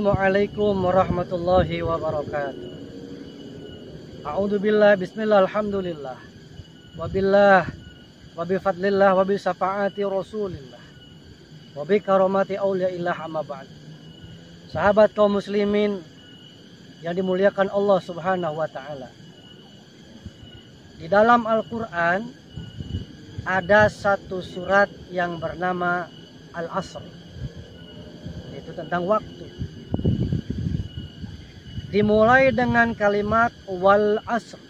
Assalamualaikum warahmatullahi wabarakatuh. A'udzu billah bismillah alhamdulillah. Wabillah wa bi fadlillah wa bi syafaati rasulillah. Wa bi karamati auliyaillah amma ba'd. Sahabat kaum muslimin yang dimuliakan Allah Subhanahu wa taala. Di dalam Al-Qur'an ada satu surat yang bernama Al-Asr. Itu tentang waktu. Dimulai dengan kalimat wal asr.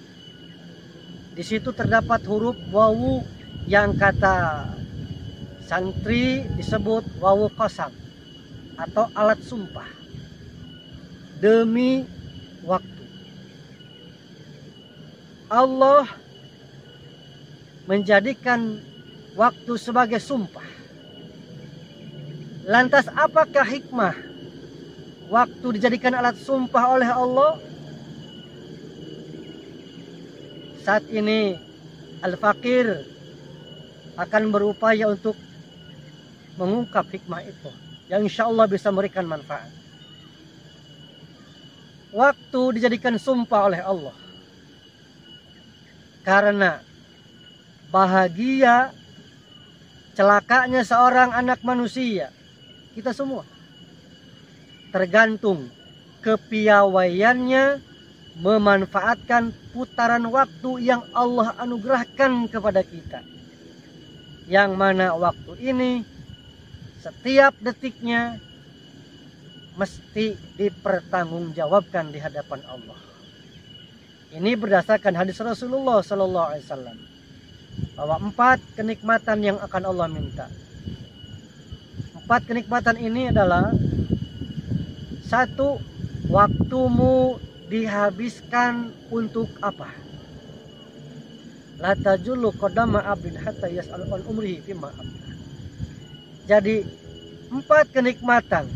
Di situ terdapat huruf wawu yang kata santri disebut wawu kosam atau alat sumpah demi waktu. Allah menjadikan waktu sebagai sumpah. Lantas apakah hikmah waktu dijadikan alat sumpah oleh Allah? Saat ini Al-Fakir akan berupaya untuk mengungkap hikmah itu yang insya Allah bisa memberikan manfaat. Waktu dijadikan sumpah oleh Allah karena bahagia celakanya seorang anak manusia kita semua tergantung kepiawaiannya memanfaatkan putaran waktu yang Allah anugerahkan kepada kita yang mana waktu ini setiap detiknya mesti dipertanggungjawabkan di hadapan Allah. Ini berdasarkan hadis Rasulullah Sallallahu Alaihi Wasallam bahwa empat kenikmatan yang akan Allah minta. Empat kenikmatan ini adalah satu waktumu dihabiskan untuk apa? Abdin hatta yas'al umrihi fima Jadi empat kenikmatan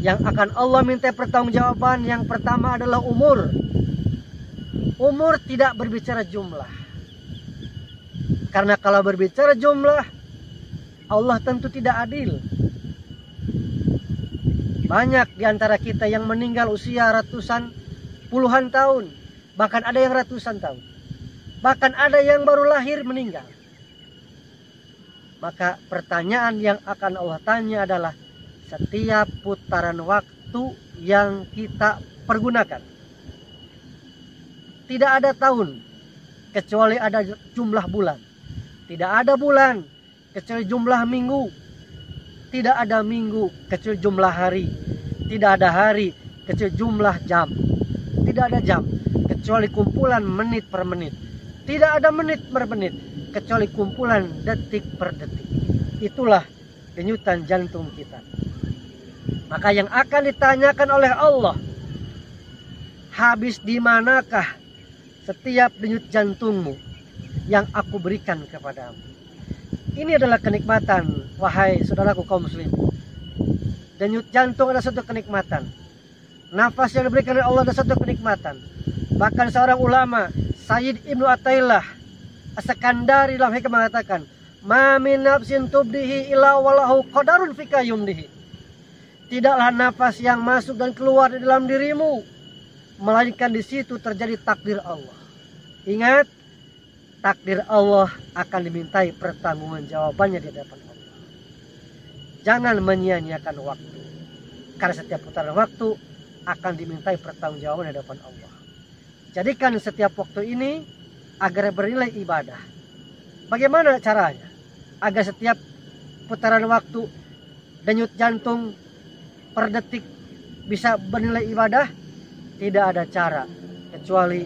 yang akan Allah minta pertanggungjawaban yang pertama adalah umur. Umur tidak berbicara jumlah. Karena kalau berbicara jumlah Allah tentu tidak adil. Banyak di antara kita yang meninggal usia ratusan, puluhan tahun, bahkan ada yang ratusan tahun. Bahkan ada yang baru lahir meninggal. Maka pertanyaan yang akan Allah tanya adalah setiap putaran waktu yang kita pergunakan. Tidak ada tahun kecuali ada jumlah bulan. Tidak ada bulan kecuali jumlah minggu. Tidak ada minggu kecuali jumlah hari. Tidak ada hari kecuali jumlah jam. Tidak ada jam kecuali kumpulan menit per menit. Tidak ada menit per menit kecuali kumpulan detik per detik. Itulah denyutan jantung kita. Maka yang akan ditanyakan oleh Allah, habis di manakah setiap denyut jantungmu yang aku berikan kepadamu? Ini adalah kenikmatan, wahai saudaraku kaum muslim. Denyut jantung adalah satu kenikmatan. Nafas yang diberikan oleh Allah adalah satu kenikmatan. Bahkan seorang ulama Sayyid Ibnu Atailah As-Sakandari dalam hikmah mengatakan, "Ma min nafsin tubdihi illa walahu qadarun fika yumdihi." Tidaklah nafas yang masuk dan keluar di dalam dirimu, melainkan di situ terjadi takdir Allah. Ingat, takdir Allah akan dimintai pertanggungan jawabannya di hadapan Allah. Jangan menyia-nyiakan waktu. Karena setiap putaran waktu akan dimintai pertanggungjawaban di hadapan Allah. Jadikan setiap waktu ini agar bernilai ibadah. Bagaimana caranya? Agar setiap putaran waktu denyut jantung per detik bisa bernilai ibadah? Tidak ada cara kecuali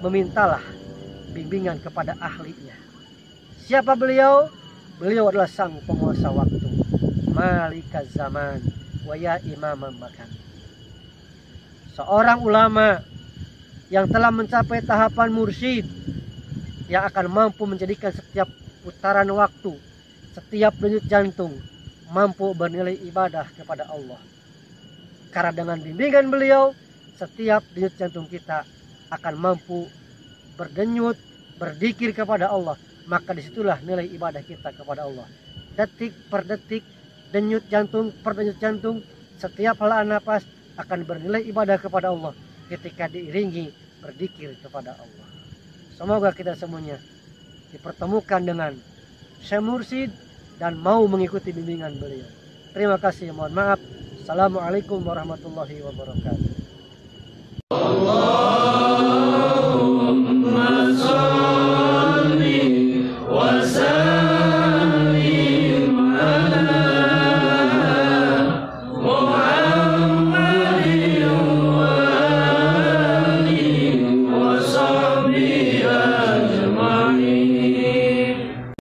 memintalah bimbingan kepada ahlinya. Siapa beliau? Beliau adalah sang penguasa waktu. Malika zaman wa ya imam makan. Seorang ulama yang telah mencapai tahapan mursyid yang akan mampu menjadikan setiap putaran waktu, setiap denyut jantung mampu bernilai ibadah kepada Allah. Karena dengan bimbingan beliau, setiap denyut jantung kita akan mampu berdenyut, berdikir kepada Allah. Maka di situlah nilai ibadah kita kepada Allah. Detik per detik, denyut jantung per denyut jantung, setiap helaan nafas akan bernilai ibadah kepada Allah ketika diiringi berzikir kepada Allah. Semoga kita semuanya dipertemukan dengan Syekh Mursid dan mau mengikuti bimbingan beliau. Terima kasih, mohon maaf. Assalamualaikum warahmatullahi wabarakatuh.